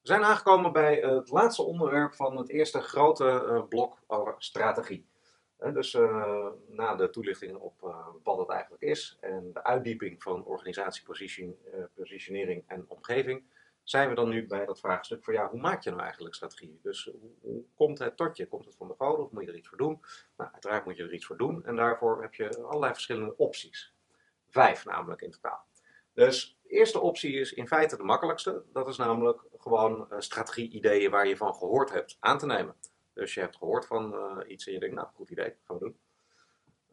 We zijn aangekomen bij het laatste onderwerp van het eerste grote uh, blok over strategie. Uh, dus uh, na de toelichting op wat het eigenlijk is en de uitdieping van organisatie, position, positionering en omgeving, zijn we dan nu bij dat vraagstuk van ja, hoe maak je nou eigenlijk strategie? Dus hoe, hoe komt het tot je? Komt het van de goden of moet je er iets voor doen? Nou, uiteraard moet je er iets voor doen en daarvoor heb je allerlei verschillende opties. Vijf namelijk in totaal. Dus de eerste optie is in feite de makkelijkste. Dat is namelijk gewoon uh, strategie-ideeën waar je van gehoord hebt aan te nemen. Dus je hebt gehoord van uh, iets en je denkt, nou, goed idee, gaan we doen.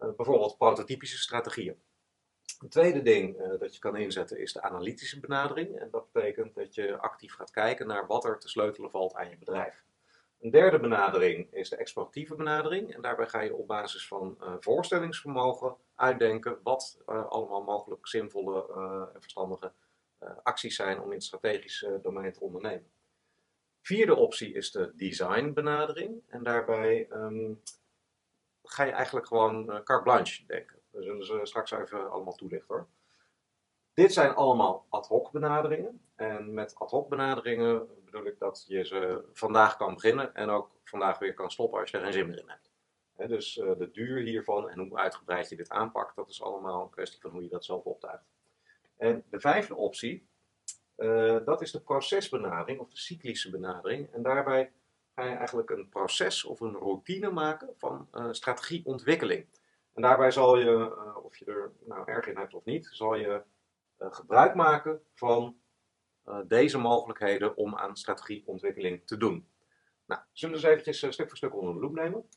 Uh, bijvoorbeeld prototypische strategieën. Een tweede ding dat je kan inzetten is de analytische benadering. En dat betekent dat je actief gaat kijken naar wat er te sleutelen valt aan je bedrijf. Een derde benadering is de exploratieve benadering. En daarbij ga je op basis van voorstellingsvermogen uitdenken wat uh, allemaal mogelijk zinvolle uh, en verstandige acties zijn om in het strategische domein te ondernemen. Vierde optie is de design benadering. En daarbij um, ga je eigenlijk gewoon carte blanche denken. We zullen ze straks even allemaal toelichten hoor. Dit zijn allemaal ad hoc benaderingen. En met ad hoc benaderingen bedoel ik dat je ze vandaag kan beginnen en ook vandaag weer kan stoppen als je er geen zin meer in hebt. Dus uh, de duur hiervan en hoe uitgebreid je dit aanpakt, dat is allemaal een kwestie van hoe je dat zelf optuigt. En de vijfde optie, uh, dat is de procesbenadering of de cyclische benadering. En daarbij ga je eigenlijk een proces of een routine maken van uh, strategieontwikkeling. En daarbij zal je, of je er nou erg in hebt of niet, zal je gebruik maken van deze mogelijkheden om aan strategieontwikkeling te doen. Nou, zullen we eens eventjes stuk voor stuk onder de loep nemen.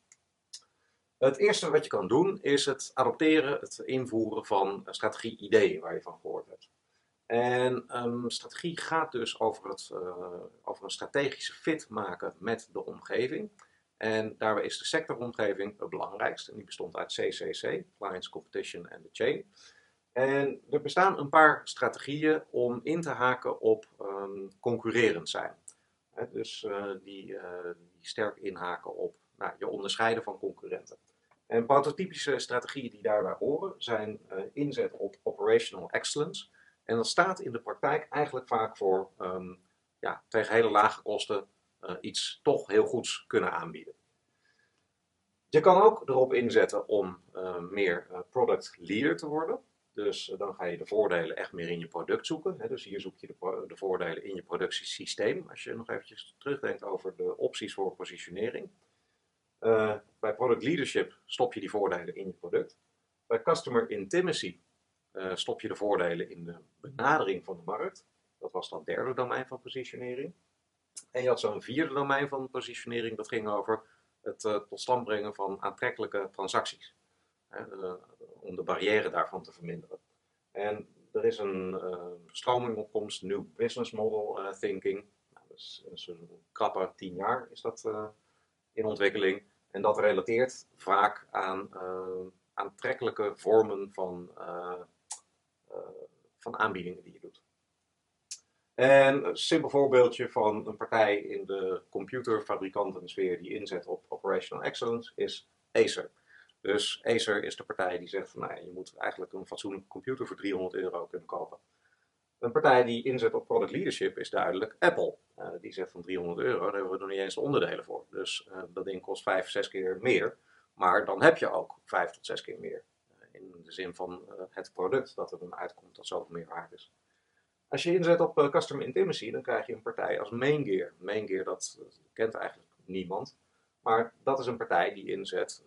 Het eerste wat je kan doen is het adopteren, het invoeren van strategie-ideeën waar je van gehoord hebt. En um, strategie gaat dus over, het, uh, over een strategische fit maken met de omgeving. En daarbij is de sectoromgeving het belangrijkste. En die bestond uit CCC, Clients, Competition en the Chain. En er bestaan een paar strategieën om in te haken op um, concurrerend zijn. dus uh, die, die, sterk inhaken op nou, je onderscheiden van concurrenten. En prototypische strategieën die daarbij horen zijn uh, inzet op operational excellence. En dat staat in de praktijk eigenlijk vaak voor um, ja, tegen hele lage kosten iets toch heel goeds kunnen aanbieden. Je kan ook erop inzetten om meer product leader te worden. Dus eh, dan ga je de voordelen echt meer in je product zoeken. Hè. Dus hier zoek je de, de, voordelen in je productiesysteem. Als je nog eventjes terugdenkt over de opties voor positionering. Uh, bij product leadership stop je die voordelen in je product. Bij customer intimacy uh, stop je de voordelen in de benadering van de markt. Dat was dan derde domein van positionering. En je had zo'n vierde domein van positionering. Dat ging over het uh, tot stand brengen van aantrekkelijke transacties. Om de barrière daarvan te verminderen. En er is een stroming opkomst, New Business Model Thinking. Nou, dat is, een krappe tien jaar is dat in ontwikkeling. En dat relateert vaak aan aantrekkelijke vormen van, van aanbiedingen die je doet. En een simpel voorbeeldje van een partij in de computerfabrikantensfeer die inzet op operational excellence is Acer. Dus Acer is de partij die zegt van nou, je moet eigenlijk een fatsoenlijke computer voor 300 euro kunnen kopen. Een partij die inzet op product leadership is duidelijk Apple. Uh, die zegt van 300 euro, daar hebben we nog niet eens de onderdelen voor. Dus uh, dat ding kost 5, 6 keer meer. Maar dan heb je ook 5 tot 6 keer meer. Uh, in de zin van het product dat er dan uitkomt dat zoveel meer waard is. Als je inzet op customer intimacy, dan krijg je een partij als Maingear. Maingear, dat, dat kent eigenlijk niemand. Maar dat is een partij die inzet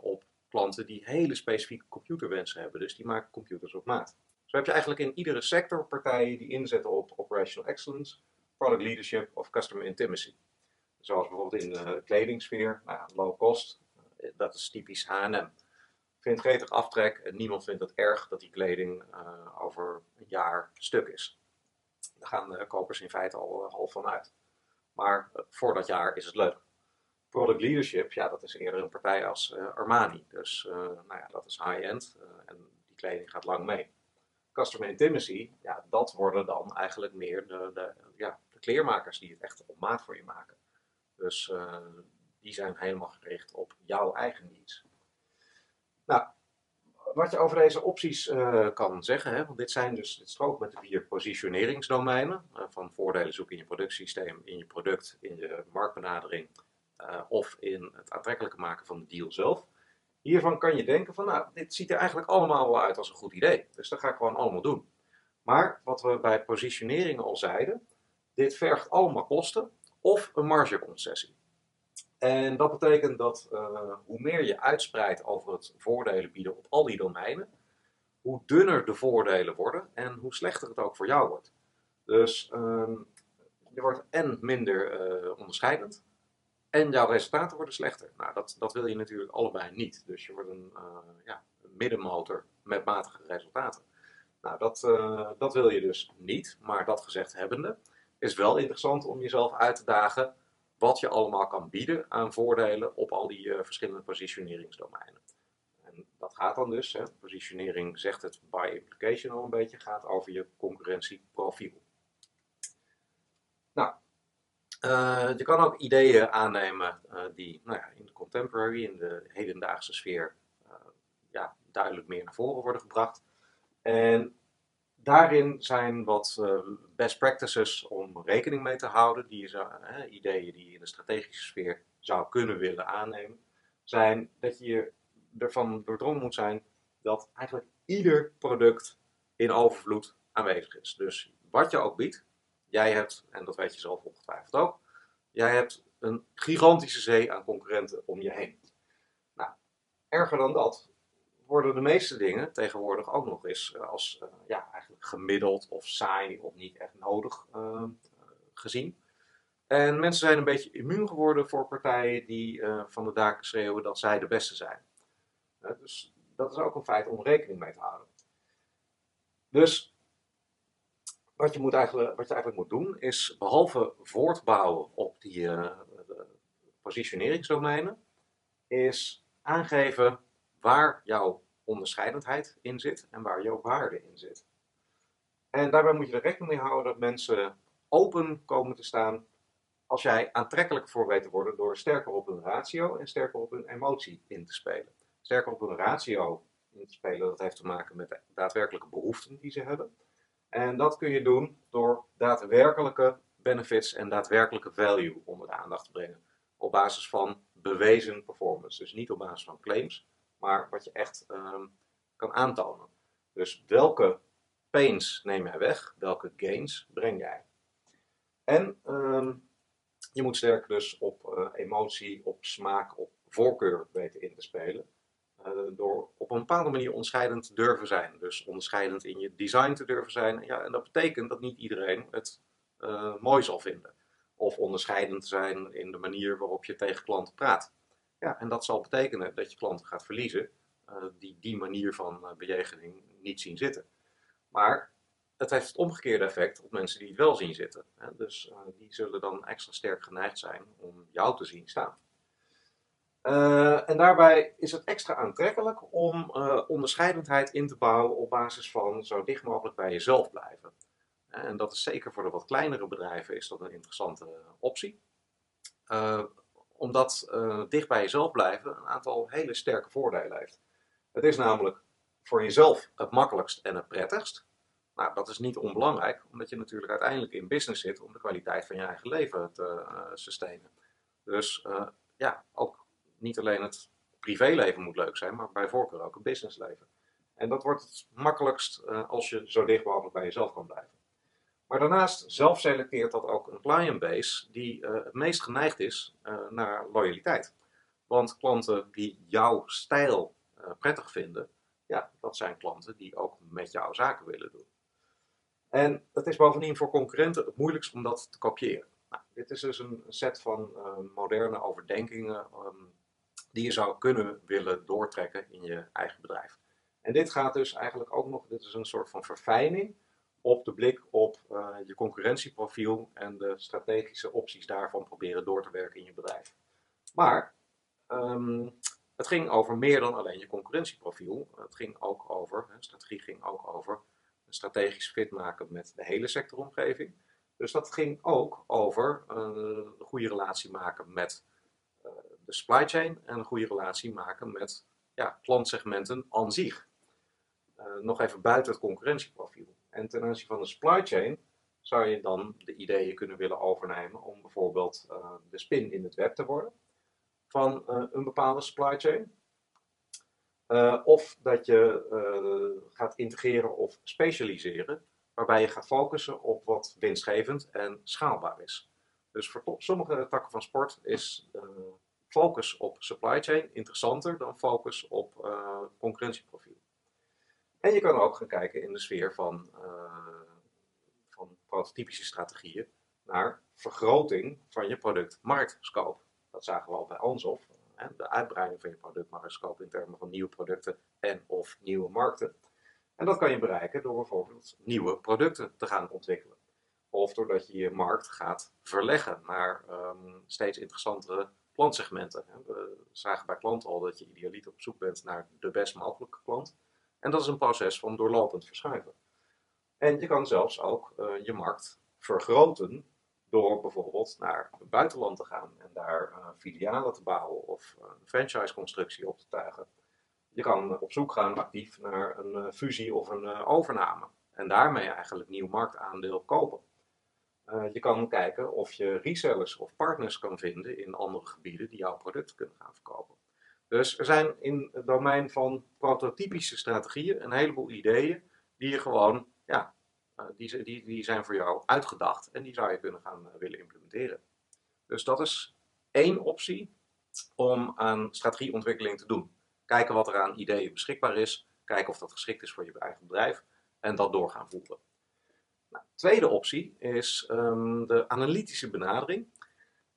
op klanten die hele specifieke computerwensen hebben. Dus die maken computers op maat. Zo heb je eigenlijk in iedere sector partijen die inzetten op operational excellence, product leadership of customer intimacy. Zoals bijvoorbeeld in de kledingsfeer, nou, low cost, eh, dat is typisch H&M. Vindt gretig aftrek en niemand vindt het erg dat die kleding uh, over een jaar stuk is. Daar gaan de kopers in feite al uh, half van uit. Maar voor dat jaar is het leuk. Product leadership, ja, dat is eerder een partij als Armani. Dus nou ja, dat is high-end en die kleding gaat lang mee. Customer intimacy, ja, dat worden dan eigenlijk meer de, de, ja, de kleermakers die het echt op maat voor je maken. Dus die zijn helemaal gericht op jouw eigen needs. Nou, wat je over deze opties kan zeggen, hè, want dit zijn dus, dit strookt met de vier positioneringsdomeinen, van voordelen zoeken in je productiesysteem, in je product, in je marktbenadering of in het aantrekkelijker maken van de deal zelf. Hiervan kan je denken van, nou, dit ziet er eigenlijk allemaal wel uit als een goed idee. Dus dat ga ik gewoon allemaal doen. Maar wat we bij positionering al zeiden, dit vergt allemaal kosten of een margeconcessie. En dat betekent dat uh, hoe meer je uitspreidt over het voordelen bieden op al die domeinen, hoe dunner de voordelen worden en hoe slechter het ook voor jou wordt. Dus uh, je wordt en minder uh, onderscheidend en jouw resultaten worden slechter. Nou, dat, dat wil je natuurlijk allebei niet. Dus je wordt een, uh, ja, een middenmotor met matige resultaten. Nou, dat, dat wil je dus niet. Maar dat gezegd hebbende, is wel interessant om jezelf uit te dagen wat je allemaal kan bieden aan voordelen op al die uh, verschillende positioneringsdomeinen. En dat gaat dan dus, hè, positionering zegt het by implication al een beetje, gaat over je concurrentieprofiel. Nou, uh, je kan ook ideeën aannemen uh, die nou ja, in de contemporary, in de hedendaagse sfeer, ja, duidelijk meer naar voren worden gebracht. En daarin zijn wat best practices om rekening mee te houden, die zou, ideeën die je in de strategische sfeer zou kunnen willen aannemen, zijn dat je ervan doordrongen moet zijn dat eigenlijk ieder product in overvloed aanwezig is. Dus wat je ook biedt, jij hebt, en dat weet je zelf ongetwijfeld ook, jij hebt een gigantische zee aan concurrenten om je heen. Nou, erger dan dat, worden de meeste dingen tegenwoordig ook nog eens eh, als uh, ja, eigenlijk gemiddeld of saai of niet echt nodig uh, gezien. En mensen zijn een beetje immuun geworden voor partijen die van de daken schreeuwen dat zij de beste zijn. dus dat is ook een feit om rekening mee te houden. Dus wat je, moet eigenlijk, wat je eigenlijk moet doen is behalve voortbouwen op die positioneringsdomeinen, is aangeven waar jouw onderscheidendheid in zit en waar jouw waarde in zit. En daarbij moet je er rekening mee houden dat mensen open komen te staan als jij aantrekkelijk voor weet te worden door sterker op hun ratio en sterker op hun emotie in te spelen. Sterker op hun ratio in te spelen, dat heeft te maken met de daadwerkelijke behoeften die ze hebben. En dat kun je doen door daadwerkelijke benefits en daadwerkelijke value onder de aandacht te brengen. Op basis van bewezen performance. Dus niet op basis van claims, maar wat je echt um, kan aantonen. Dus welke pains neem jij weg, welke gains breng jij? En um, je moet sterk dus op uh, emotie, op smaak, op voorkeur weten in te spelen. Uh, door op een bepaalde manier onderscheidend te durven zijn. Dus onderscheidend in je design te durven zijn. Ja, en dat betekent dat niet iedereen het uh, mooi zal vinden. Of onderscheidend te zijn in de manier waarop je tegen klanten praat. Ja, en dat zal betekenen dat je klanten gaat verliezen uh, die die manier van bejegening niet zien zitten. Maar het heeft het omgekeerde effect op mensen die het wel zien zitten. Dus die zullen dan extra sterk geneigd zijn om jou te zien staan. En daarbij is het extra aantrekkelijk om onderscheidendheid in te bouwen op basis van zo dicht mogelijk bij jezelf blijven. En dat is zeker voor de wat kleinere bedrijven is dat een interessante optie omdat dicht bij jezelf blijven een aantal hele sterke voordelen heeft. Het is namelijk voor jezelf het makkelijkst en het prettigst. Nou, dat is niet onbelangrijk, omdat je natuurlijk uiteindelijk in business zit om de kwaliteit van je eigen leven te uh, sustainen. Dus ja, ook niet alleen het privéleven moet leuk zijn, maar bij voorkeur ook het businessleven. En dat wordt het makkelijkst uh, als je zo dicht mogelijk bij jezelf kan blijven. Maar daarnaast zelf selecteert dat ook een client base die uh, het meest geneigd is uh, naar loyaliteit. Want klanten die jouw stijl prettig vinden, ja, dat zijn klanten die ook met jou zaken willen doen. En het is bovendien voor concurrenten het moeilijkst om dat te kopiëren. Nou, dit is dus een set van moderne overdenkingen um, die je zou kunnen willen doortrekken in je eigen bedrijf. En dit gaat dus eigenlijk ook nog, dit is een soort van verfijning op de blik op uh, je concurrentieprofiel en de strategische opties daarvan proberen door te werken in je bedrijf. Maar um, het ging over meer dan alleen je concurrentieprofiel. Het ging ook over, hè, strategie ging ook over een strategisch fit maken met de hele sectoromgeving. Dus dat ging ook over uh, een goede relatie maken met de supply chain en een goede relatie maken met ja, klantsegmenten aan zich. nog even buiten het concurrentieprofiel. En ten aanzien van de supply chain zou je dan de ideeën kunnen willen overnemen om bijvoorbeeld uh, de spin in het web te worden van uh, een bepaalde supply chain. Of dat je gaat integreren of specialiseren, waarbij je gaat focussen op wat winstgevend en schaalbaar is. Dus voor sommige takken van sport is focus op supply chain interessanter dan focus op concurrentieprofiel. En je kan ook gaan kijken in de sfeer van van prototypische strategieën naar vergroting van je product-marktscope. Dat zagen we al bij Ansoff, de uitbreiding van je product-marktscope in termen van nieuwe producten en of nieuwe markten. En dat kan je bereiken door bijvoorbeeld nieuwe producten te gaan ontwikkelen. Of doordat je je markt gaat verleggen naar um, steeds interessantere klantsegmenten. We zagen bij klanten al dat je idealiter op zoek bent naar de best mogelijke klant. En dat is een proces van doorlopend verschuiven. En je kan zelfs ook uh, je markt vergroten door bijvoorbeeld naar het buitenland te gaan en daar uh, filialen te bouwen of een franchise-constructie op te tuigen. Je kan op zoek gaan actief naar een uh, fusie of een overname en daarmee eigenlijk nieuw marktaandeel kopen. Je kan kijken of je resellers of partners kan vinden in andere gebieden die jouw product kunnen gaan verkopen. Dus er zijn in het domein van prototypische strategieën een heleboel ideeën die je gewoon ja, uh, die, die, die zijn voor jou uitgedacht en die zou je kunnen gaan uh, willen implementeren. Dus dat is één optie om aan strategieontwikkeling te doen. Kijken wat er aan ideeën beschikbaar is, kijken of dat geschikt is voor je eigen bedrijf en dat door gaan voeren. Tweede optie is um, de analytische benadering.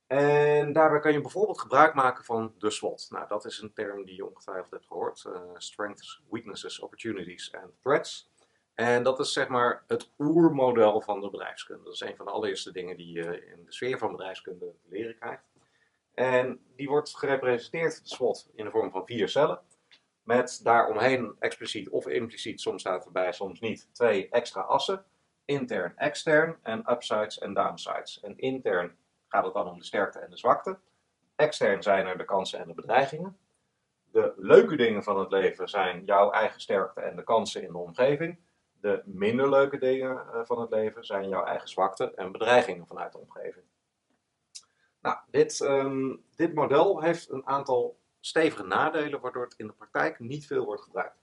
En daarbij kan je bijvoorbeeld gebruik maken van de SWOT. Nou, dat is een term die je ongetwijfeld hebt gehoord. Uh, strengths, weaknesses, opportunities and threats. En dat is zeg maar het oermodel van de bedrijfskunde. Dat is een van de allereerste dingen die je in de sfeer van bedrijfskunde leren krijgt. En die wordt gerepresenteerd, SWOT, in de vorm van vier cellen. Met daaromheen expliciet of impliciet, soms staat erbij, soms niet, twee extra assen. Intern, extern en upsides en downsides. En intern gaat het dan om de sterkte en de zwakte. Extern zijn er de kansen en de bedreigingen. De leuke dingen van het leven zijn jouw eigen sterkte en de kansen in de omgeving. De minder leuke dingen eh, van het leven zijn jouw eigen zwakte en bedreigingen vanuit de omgeving. Nou, dit, ehm, dit model heeft een aantal stevige nadelen, waardoor het in de praktijk niet veel wordt gebruikt.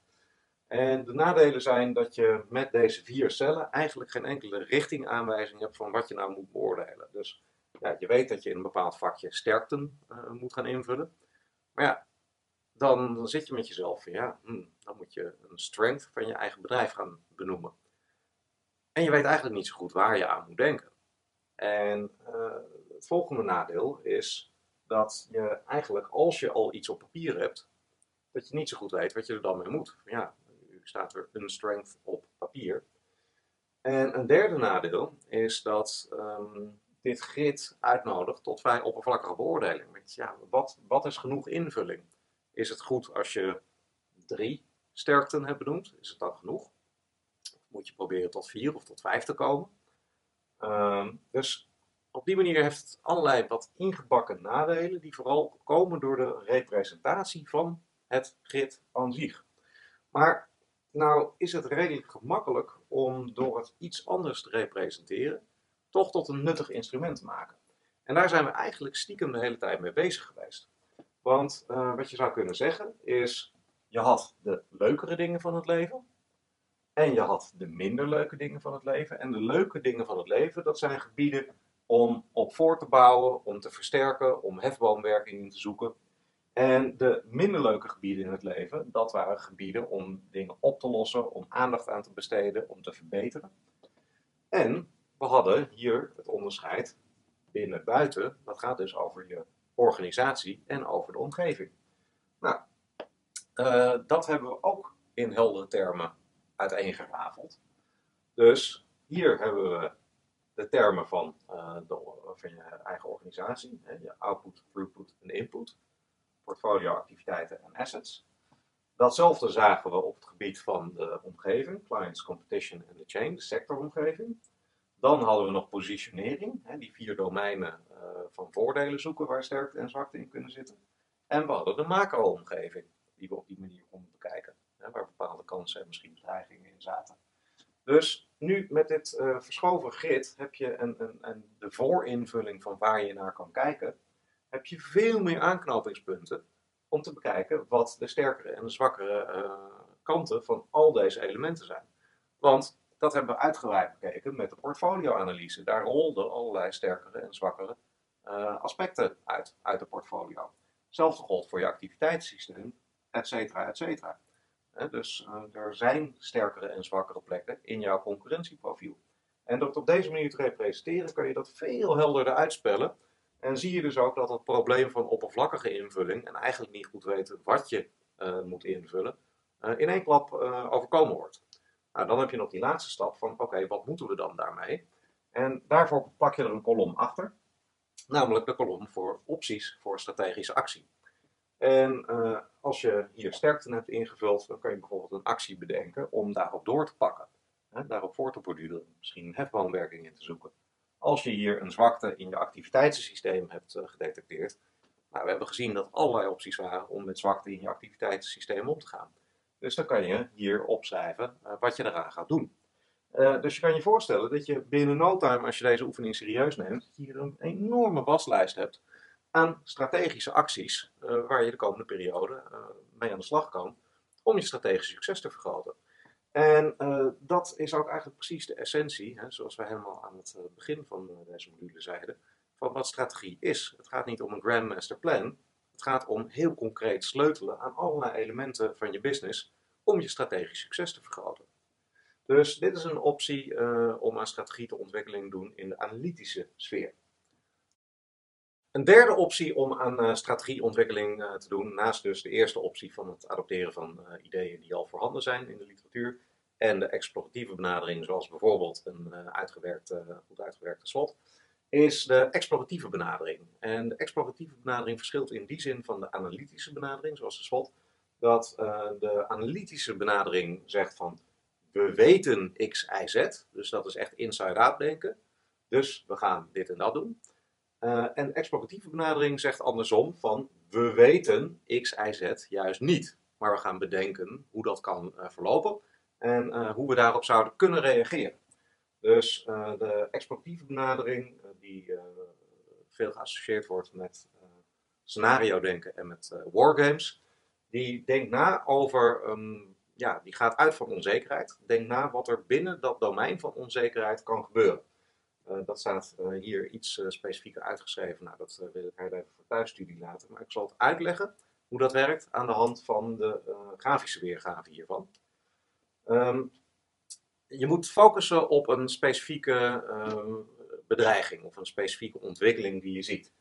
En de nadelen zijn dat je met deze vier cellen eigenlijk geen enkele richtingaanwijzing hebt van wat je nou moet beoordelen. Dus ja, je weet dat je in een bepaald vakje sterkten uh, moet gaan invullen. Maar ja, dan, zit je met jezelf van ja, hmm, dan moet je een strength van je eigen bedrijf gaan benoemen. En je weet eigenlijk niet zo goed waar je aan moet denken. En uh, het volgende nadeel is dat je eigenlijk, als je al iets op papier hebt, dat je niet zo goed weet wat je er dan mee moet. Ja, staat er een strength op papier. En een derde nadeel is dat um, dit grid uitnodigt tot vrij oppervlakkige beoordeling. Ja, wat, wat is genoeg invulling? Is het goed als je drie sterkten hebt benoemd? Is het dan genoeg? Moet je proberen tot vier of tot vijf te komen? Uh, dus op die manier heeft het allerlei wat ingebakken nadelen, die vooral komen door de representatie van het grid aan zich. Maar nou is het redelijk gemakkelijk om door het iets anders te representeren, toch tot een nuttig instrument te maken. En daar zijn we eigenlijk stiekem de hele tijd mee bezig geweest. Want uh, wat je zou kunnen zeggen is, je had de leukere dingen van het leven en je had de minder leuke dingen van het leven. En de leuke dingen van het leven, dat zijn gebieden om op voor te bouwen, om te versterken, om hefboomwerking in te zoeken. En de minder leuke gebieden in het leven, dat waren gebieden om dingen op te lossen, om aandacht aan te besteden, om te verbeteren. En we hadden hier het onderscheid binnen-buiten. Dat gaat dus over je organisatie en over de omgeving. Nou, uh, dat hebben we ook in heldere termen uiteengerafeld. Dus hier hebben we de termen van, de, van je eigen organisatie, hè, je output, throughput en input, portfolioactiviteiten en assets. Datzelfde zagen we op het gebied van de omgeving, clients, competition en de chain, sectoromgeving. Dan hadden we nog positionering, hè, die vier domeinen uh, van voordelen zoeken waar sterkte en zwakte in kunnen zitten. En we hadden de macro-omgeving, die we op die manier konden bekijken, hè, waar bepaalde kansen en misschien bedreigingen in zaten. Dus nu met dit uh, verschoven grid heb je een, een, een, de voorinvulling van waar je naar kan kijken, heb je veel meer aanknopingspunten om te bekijken wat de sterkere en de zwakkere uh, kanten van al deze elementen zijn. Want dat hebben we uitgebreid bekeken met de portfolioanalyse. Daar rolden allerlei sterkere en zwakkere uh, aspecten uit, uit de portfolio. Hetzelfde geldt voor je activiteitssysteem, et cetera, et cetera. dus uh, er zijn sterkere en zwakkere plekken in jouw concurrentieprofiel. En door het op deze manier te representeren, kan je dat veel helderder uitspellen. En zie je dus ook dat het probleem van oppervlakkige invulling en eigenlijk niet goed weten wat je uh, moet invullen, in één klap overkomen wordt. Nou, dan heb je nog die laatste stap van, oké, wat moeten we dan daarmee? En daarvoor pak je er een kolom achter, namelijk de kolom voor opties voor strategische actie. En als je hier sterkte hebt ingevuld, dan kan je bijvoorbeeld een actie bedenken om daarop door te pakken. Hè, daarop voor te borduren, misschien een hefboomwerking in te zoeken. Als je hier een zwakte in je activiteitssysteem hebt uh, gedetecteerd, nou, we hebben gezien dat allerlei opties waren om met zwakte in je activiteitssysteem om te gaan. Dus dan kan je hier opschrijven uh, wat je eraan gaat doen. Uh, dus je kan je voorstellen dat je binnen no time, als je deze oefening serieus neemt, hier een enorme waslijst hebt aan strategische acties waar je de komende periode mee aan de slag kan om je strategisch succes te vergroten. En dat is ook eigenlijk precies de essentie, hè, zoals we helemaal aan het begin van deze module zeiden, van wat strategie is. Het gaat niet om een Grandmaster Plan, het gaat om heel concreet sleutelen aan allerlei elementen van je business om je strategisch succes te vergroten. Dus dit is een optie om aan strategie te ontwikkeling doen in de analytische sfeer. Een derde optie om aan uh, strategieontwikkeling uh, te doen, naast dus de eerste optie van het adopteren van ideeën die al voorhanden zijn in de literatuur, en de exploratieve benadering, zoals bijvoorbeeld een uitgewerkte, goed uitgewerkte slot, is de exploratieve benadering. En de exploratieve benadering verschilt in die zin van de analytische benadering, zoals de SWOT, dat de analytische benadering zegt van we weten x, y, z, dus dat is echt inside-out denken, dus we gaan dit en dat doen. Uh, en exploratieve benadering zegt andersom van we weten x, y, z juist niet, maar we gaan bedenken hoe dat kan uh, verlopen en hoe we daarop zouden kunnen reageren. Dus de exploratieve benadering die veel geassocieerd wordt met scenario denken en met wargames. Die denkt na over, um, ja, die gaat uit van onzekerheid. Denkt na wat er binnen dat domein van onzekerheid kan gebeuren. Dat staat hier iets specifieker uitgeschreven. Nou, dat wil ik even voor thuisstudie laten. Maar ik zal het uitleggen hoe dat werkt aan de hand van de grafische weergave hiervan. Um, je moet focussen op een specifieke uh, bedreiging of een specifieke ontwikkeling die je ziet.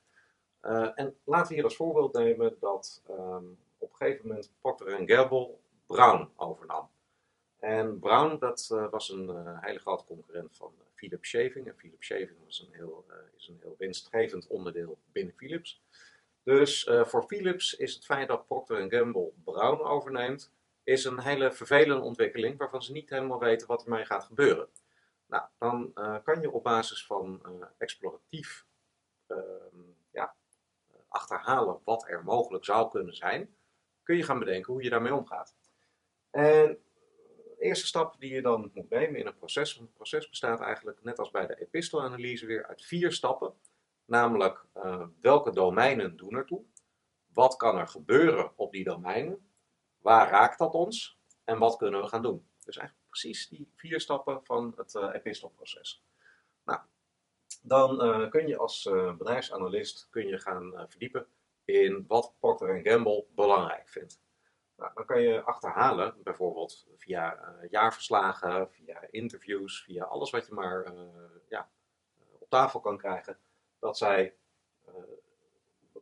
En laten we hier als voorbeeld nemen dat um, op een gegeven moment Procter Gamble Brown overnam. En Brown dat, uh, was een uh, hele grote concurrent van Philips Shaving. En Philips Shaving was een heel, is een heel winstgevend onderdeel binnen Philips. Dus voor Philips is het feit dat Procter Gamble Brown overneemt, is een hele vervelende ontwikkeling waarvan ze niet helemaal weten wat ermee gaat gebeuren. Nou, dan kan je op basis van exploratief uh, ja, achterhalen wat er mogelijk zou kunnen zijn, kun je gaan bedenken hoe je daarmee omgaat. En eerste stap die je dan moet nemen in een proces, een proces bestaat eigenlijk net als bij de epistelanalyse weer uit vier stappen. Namelijk eh, welke domeinen doen ertoe, wat kan er gebeuren op die domeinen, waar raakt dat ons en wat kunnen we gaan doen. Dus eigenlijk precies die vier stappen van het uh, epistelproces. Nou, dan uh, kun je als bedrijfsanalist kun je gaan verdiepen in wat Procter Gamble belangrijk vindt. Nou, dan kan je achterhalen, bijvoorbeeld via jaarverslagen, via interviews, via alles wat je maar ja, op tafel kan krijgen, dat zij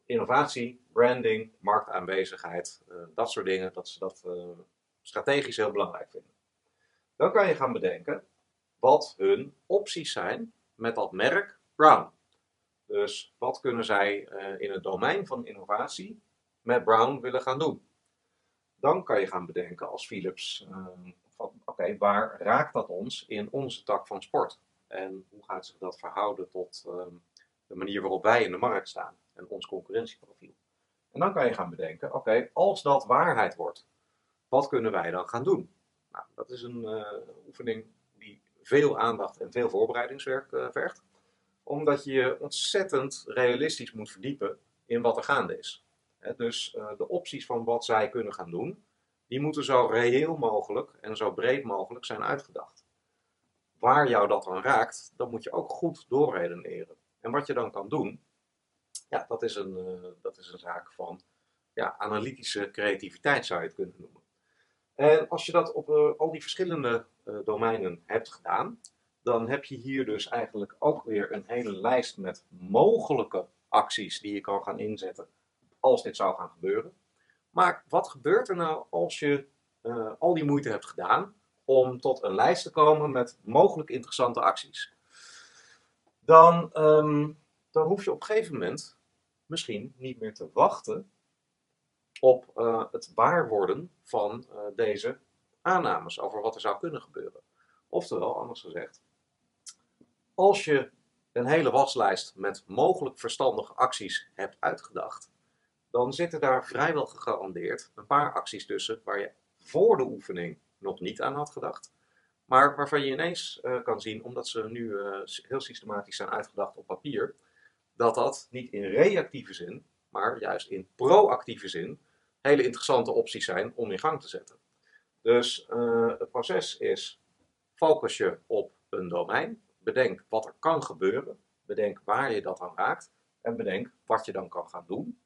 innovatie, branding, marktaanwezigheid, dat soort dingen, dat ze dat strategisch heel belangrijk vinden. Dan kan je gaan bedenken wat hun opties zijn met dat merk Brown. Dus wat kunnen zij in het domein van innovatie met Brown willen gaan doen? Dan kan je gaan bedenken als Philips, uh, oké, waar raakt dat ons in onze tak van sport? En hoe gaat zich dat verhouden tot uh, de manier waarop wij in de markt staan en ons concurrentieprofiel? En dan kan je gaan bedenken, oké, als dat waarheid wordt, wat kunnen wij dan gaan doen? Nou, dat is een uh, oefening die veel aandacht en veel voorbereidingswerk uh, vergt. Omdat je je ontzettend realistisch moet verdiepen in wat er gaande is. Dus uh, de opties van wat zij kunnen gaan doen, die moeten zo reëel mogelijk en zo breed mogelijk zijn uitgedacht. Waar jou dat dan raakt, dat moet je ook goed doorredeneren. En wat je dan kan doen, ja, dat is een, uh, dat is een zaak van ja, analytische creativiteit, zou je het kunnen noemen. En als je dat op uh, al die verschillende domeinen hebt gedaan, dan heb je hier dus eigenlijk ook weer een hele lijst met mogelijke acties die je kan gaan inzetten als dit zou gaan gebeuren. Maar wat gebeurt er nou als je uh, al die moeite hebt gedaan om tot een lijst te komen met mogelijk interessante acties? Dan, um, dan hoef je op een gegeven moment misschien niet meer te wachten op uh, het waar worden van uh, deze aannames over wat er zou kunnen gebeuren. Oftewel, anders gezegd, als je een hele waslijst met mogelijk verstandige acties hebt uitgedacht, dan zitten daar vrijwel gegarandeerd een paar acties tussen waar je voor de oefening nog niet aan had gedacht, maar waarvan je ineens uh, kan zien, omdat ze nu uh, heel systematisch zijn uitgedacht op papier, dat dat niet in reactieve zin, maar juist in proactieve zin hele interessante opties zijn om in gang te zetten. Dus uh, het proces is: focus je op een domein, bedenk wat er kan gebeuren, bedenk waar je dat aan raakt en bedenk wat je dan kan gaan doen.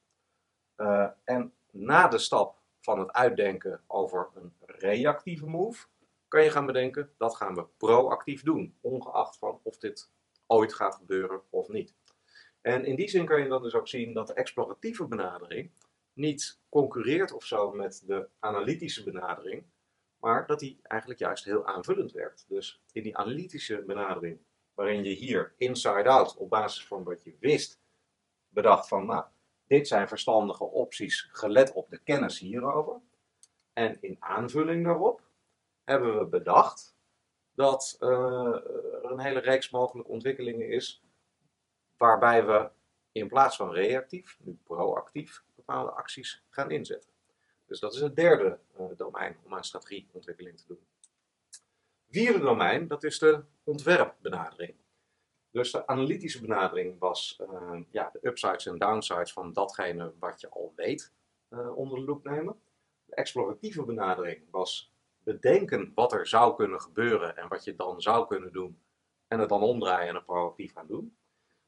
Uh, en na de stap van het uitdenken over een reactieve move, kan je gaan bedenken dat gaan we proactief doen, ongeacht van of dit ooit gaat gebeuren of niet. En in die zin kan je dan dus ook zien dat de exploratieve benadering niet concurreert of zo met de analytische benadering, maar dat die eigenlijk juist heel aanvullend werkt. Dus in die analytische benadering, waarin je hier inside-out op basis van wat je wist, bedacht van, nou, dit zijn verstandige opties gelet op de kennis hierover. En in aanvulling daarop hebben we bedacht dat uh, er een hele reeks mogelijke ontwikkelingen is waarbij we in plaats van reactief, nu proactief, bepaalde acties gaan inzetten. Dus dat is het derde uh, domein om aan strategieontwikkeling te doen. Vierde domein, dat is de ontwerpbenadering. Dus de analytische benadering was uh, ja, de upsides en downsides van datgene wat je al weet uh, onder de loep nemen. De exploratieve benadering was bedenken wat er zou kunnen gebeuren en wat je dan zou kunnen doen en het dan omdraaien en het proactief gaan doen.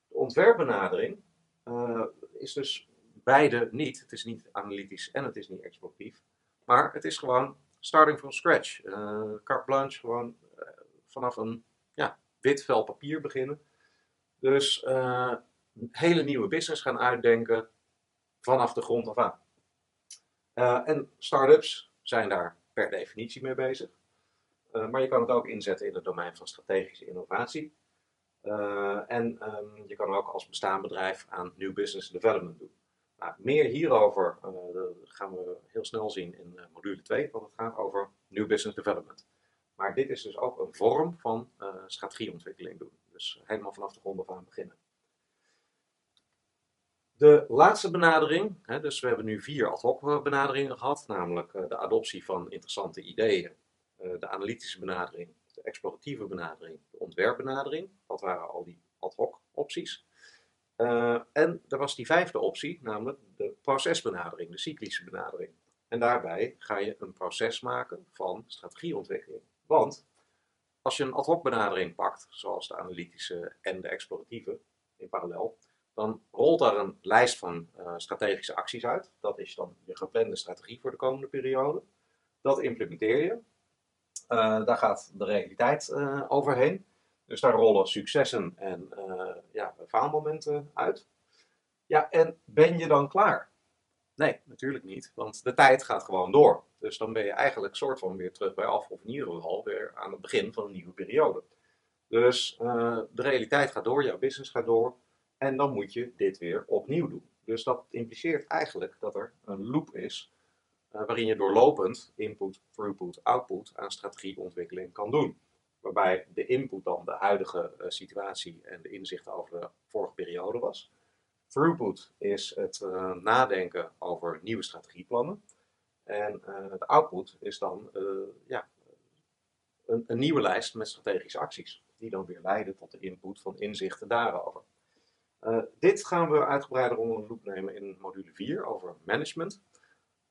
De ontwerpbenadering uh, is dus beide niet. Het is niet analytisch en het is niet exploratief. Maar het is gewoon starting from scratch. Uh, carte blanche, gewoon vanaf een ja, wit vel papier beginnen. Dus een hele nieuwe business gaan uitdenken vanaf de grond af aan. en start-ups zijn daar per definitie mee bezig. maar je kan het ook inzetten in het domein van strategische innovatie. en um, je kan ook als bestaand bedrijf aan new business development doen. Nou, meer hierover gaan we heel snel zien in module 2, want het gaat over New Business Development. Maar dit is dus ook een vorm van strategieontwikkeling doen. Dus helemaal vanaf de grond af aan beginnen. De laatste benadering, hè, dus we hebben nu vier ad hoc benaderingen gehad, namelijk de adoptie van interessante ideeën, de analytische benadering, de exploratieve benadering, de ontwerpbenadering. Dat waren al die ad hoc opties. Uh, en er was die vijfde optie, namelijk de procesbenadering, de cyclische benadering. En daarbij ga je een proces maken van strategieontwikkeling. Want als je een ad hoc benadering pakt, zoals de analytische en de exploratieve in parallel, dan rolt daar een lijst van uh, strategische acties uit. Dat is dan je geplande strategie voor de komende periode. Dat implementeer je. Uh, daar gaat de realiteit overheen. Dus daar rollen successen en ja, faalmomenten uit. Ja, en ben je dan klaar? Nee, natuurlijk niet, want de tijd gaat gewoon door. Dus dan ben je eigenlijk soort van weer terug bij af, of in ieder weer aan het begin van een nieuwe periode. Dus uh, de realiteit gaat door, jouw business gaat door, en dan moet je dit weer opnieuw doen. Dus dat impliceert eigenlijk dat er een loop is uh, waarin je doorlopend input, throughput, output aan strategieontwikkeling kan doen waarbij de input dan de huidige uh, situatie en de inzichten over de vorige periode was. Throughput is het nadenken over nieuwe strategieplannen. En uh, de output is dan ja, een, een nieuwe lijst met strategische acties, die dan weer leiden tot de input van inzichten daarover. Uh, dit gaan we uitgebreider onder de loep nemen in module 4 over management.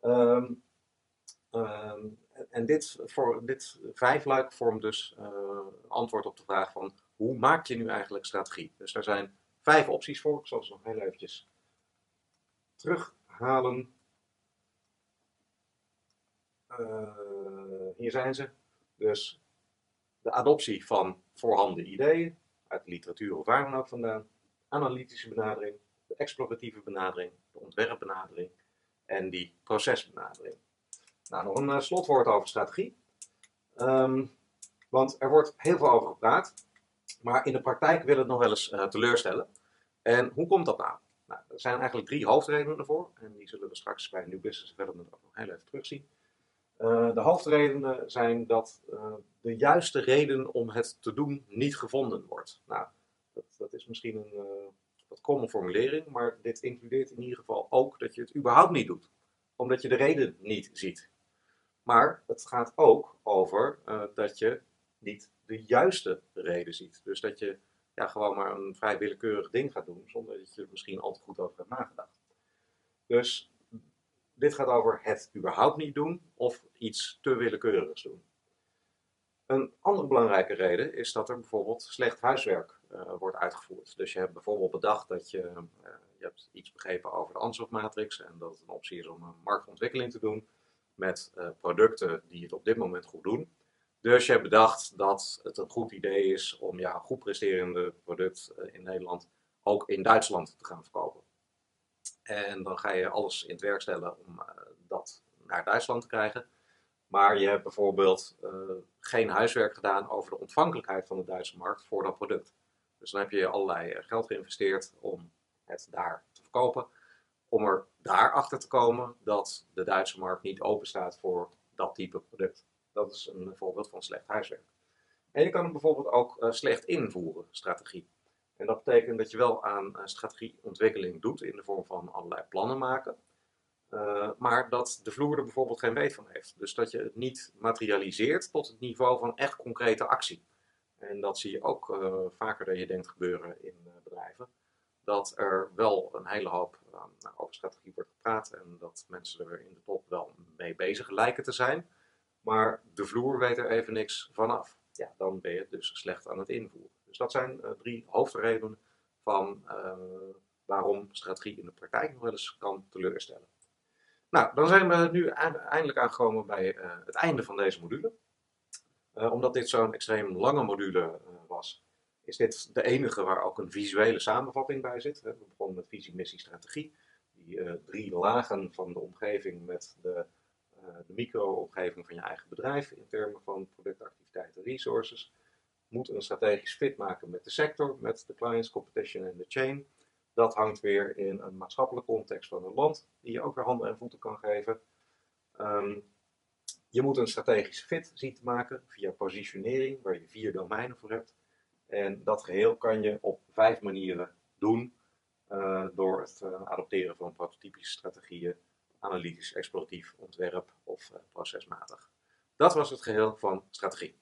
Um, um, en dit, voor, dit vijfluik vormt dus antwoord op de vraag van hoe maak je nu eigenlijk strategie? Dus daar zijn vijf opties voor. Ik zal ze nog heel eventjes terughalen. Uh, hier zijn ze. Dus de adoptie van voorhanden ideeën, uit de literatuur of waar dan ook vandaan. Analytische benadering, de exploratieve benadering, de ontwerpbenadering en die procesbenadering. Nou, nog een uh, slotwoord over strategie. Um, want er wordt heel veel over gepraat, maar in de praktijk wil het nog wel eens uh, teleurstellen. En hoe komt dat nou? nou? Er zijn eigenlijk drie hoofdredenen ervoor, en die zullen we straks bij New Business Development ook nog heel even terugzien. Uh, de hoofdredenen zijn dat uh, de juiste reden om het te doen niet gevonden wordt. Nou, dat, dat is misschien een uh, wat kromme formulering, maar dit includeert in ieder geval ook dat je het überhaupt niet doet, omdat je de reden niet ziet. Maar het gaat ook over dat je niet de juiste reden ziet. Dus dat je ja, gewoon maar een vrij willekeurig ding gaat doen, zonder dat je er misschien al te goed over hebt nagedacht. Dus dit gaat over het überhaupt niet doen of iets te willekeurigs doen. Een andere belangrijke reden is dat er bijvoorbeeld slecht huiswerk uh, wordt uitgevoerd. Dus je hebt bijvoorbeeld bedacht dat je, uh, je hebt iets begrepen over de Ansoff-matrix en dat het een optie is om een marktontwikkeling te doen met uh, producten die het op dit moment goed doen. Dus je hebt bedacht dat het een goed idee is om jouw goed presterende product in Nederland ook in Duitsland te gaan verkopen. En dan ga je alles in het werk stellen om uh, dat naar Duitsland te krijgen. Maar je hebt bijvoorbeeld uh, geen huiswerk gedaan over de ontvankelijkheid van de Duitse markt voor dat product. Dus dan heb je allerlei eh, geld geïnvesteerd om het daar te verkopen. Om er daarachter te komen dat de Duitse markt niet open staat voor dat type product. Dat is een voorbeeld van slecht huiswerk. En je kan het bijvoorbeeld ook slecht invoeren, strategie. En dat betekent dat je wel aan strategieontwikkeling doet in de vorm van allerlei plannen maken. Uh, maar dat de vloer er bijvoorbeeld geen weet van heeft. Dus dat je het niet materialiseert tot het niveau van echt concrete actie. En dat zie je ook uh, vaker dan je denkt gebeuren in bedrijven. Dat er wel een hele hoop nou, over strategie wordt gepraat en dat mensen er in de top wel mee bezig lijken te zijn. Maar de vloer weet er even niks vanaf. Ja, dan ben je dus slecht aan het invoeren. Dus dat zijn uh, drie hoofdredenen van uh, waarom strategie in de praktijk nog wel eens kan teleurstellen. Nou, dan zijn we nu eindelijk aangekomen bij uh, het einde van deze module. omdat dit zo'n extreem lange module was, is dit de enige waar ook een visuele samenvatting bij zit. We begonnen met visie, missie, strategie. Die drie lagen van de omgeving met de, de micro-omgeving van je eigen bedrijf in termen van productactiviteiten, resources moet een strategisch fit maken met de sector, met de clients, competition en de chain. Dat hangt weer in een maatschappelijke context van een land, die je ook weer handen en voeten kan geven. Um, je moet een strategisch fit zien te maken via positionering, waar je vier domeinen voor hebt. En dat geheel kan je op vijf manieren doen. Uh, door het uh, adopteren van prototypische strategieën, analytisch, exploratief, ontwerp of uh, procesmatig. Dat was het geheel van strategie.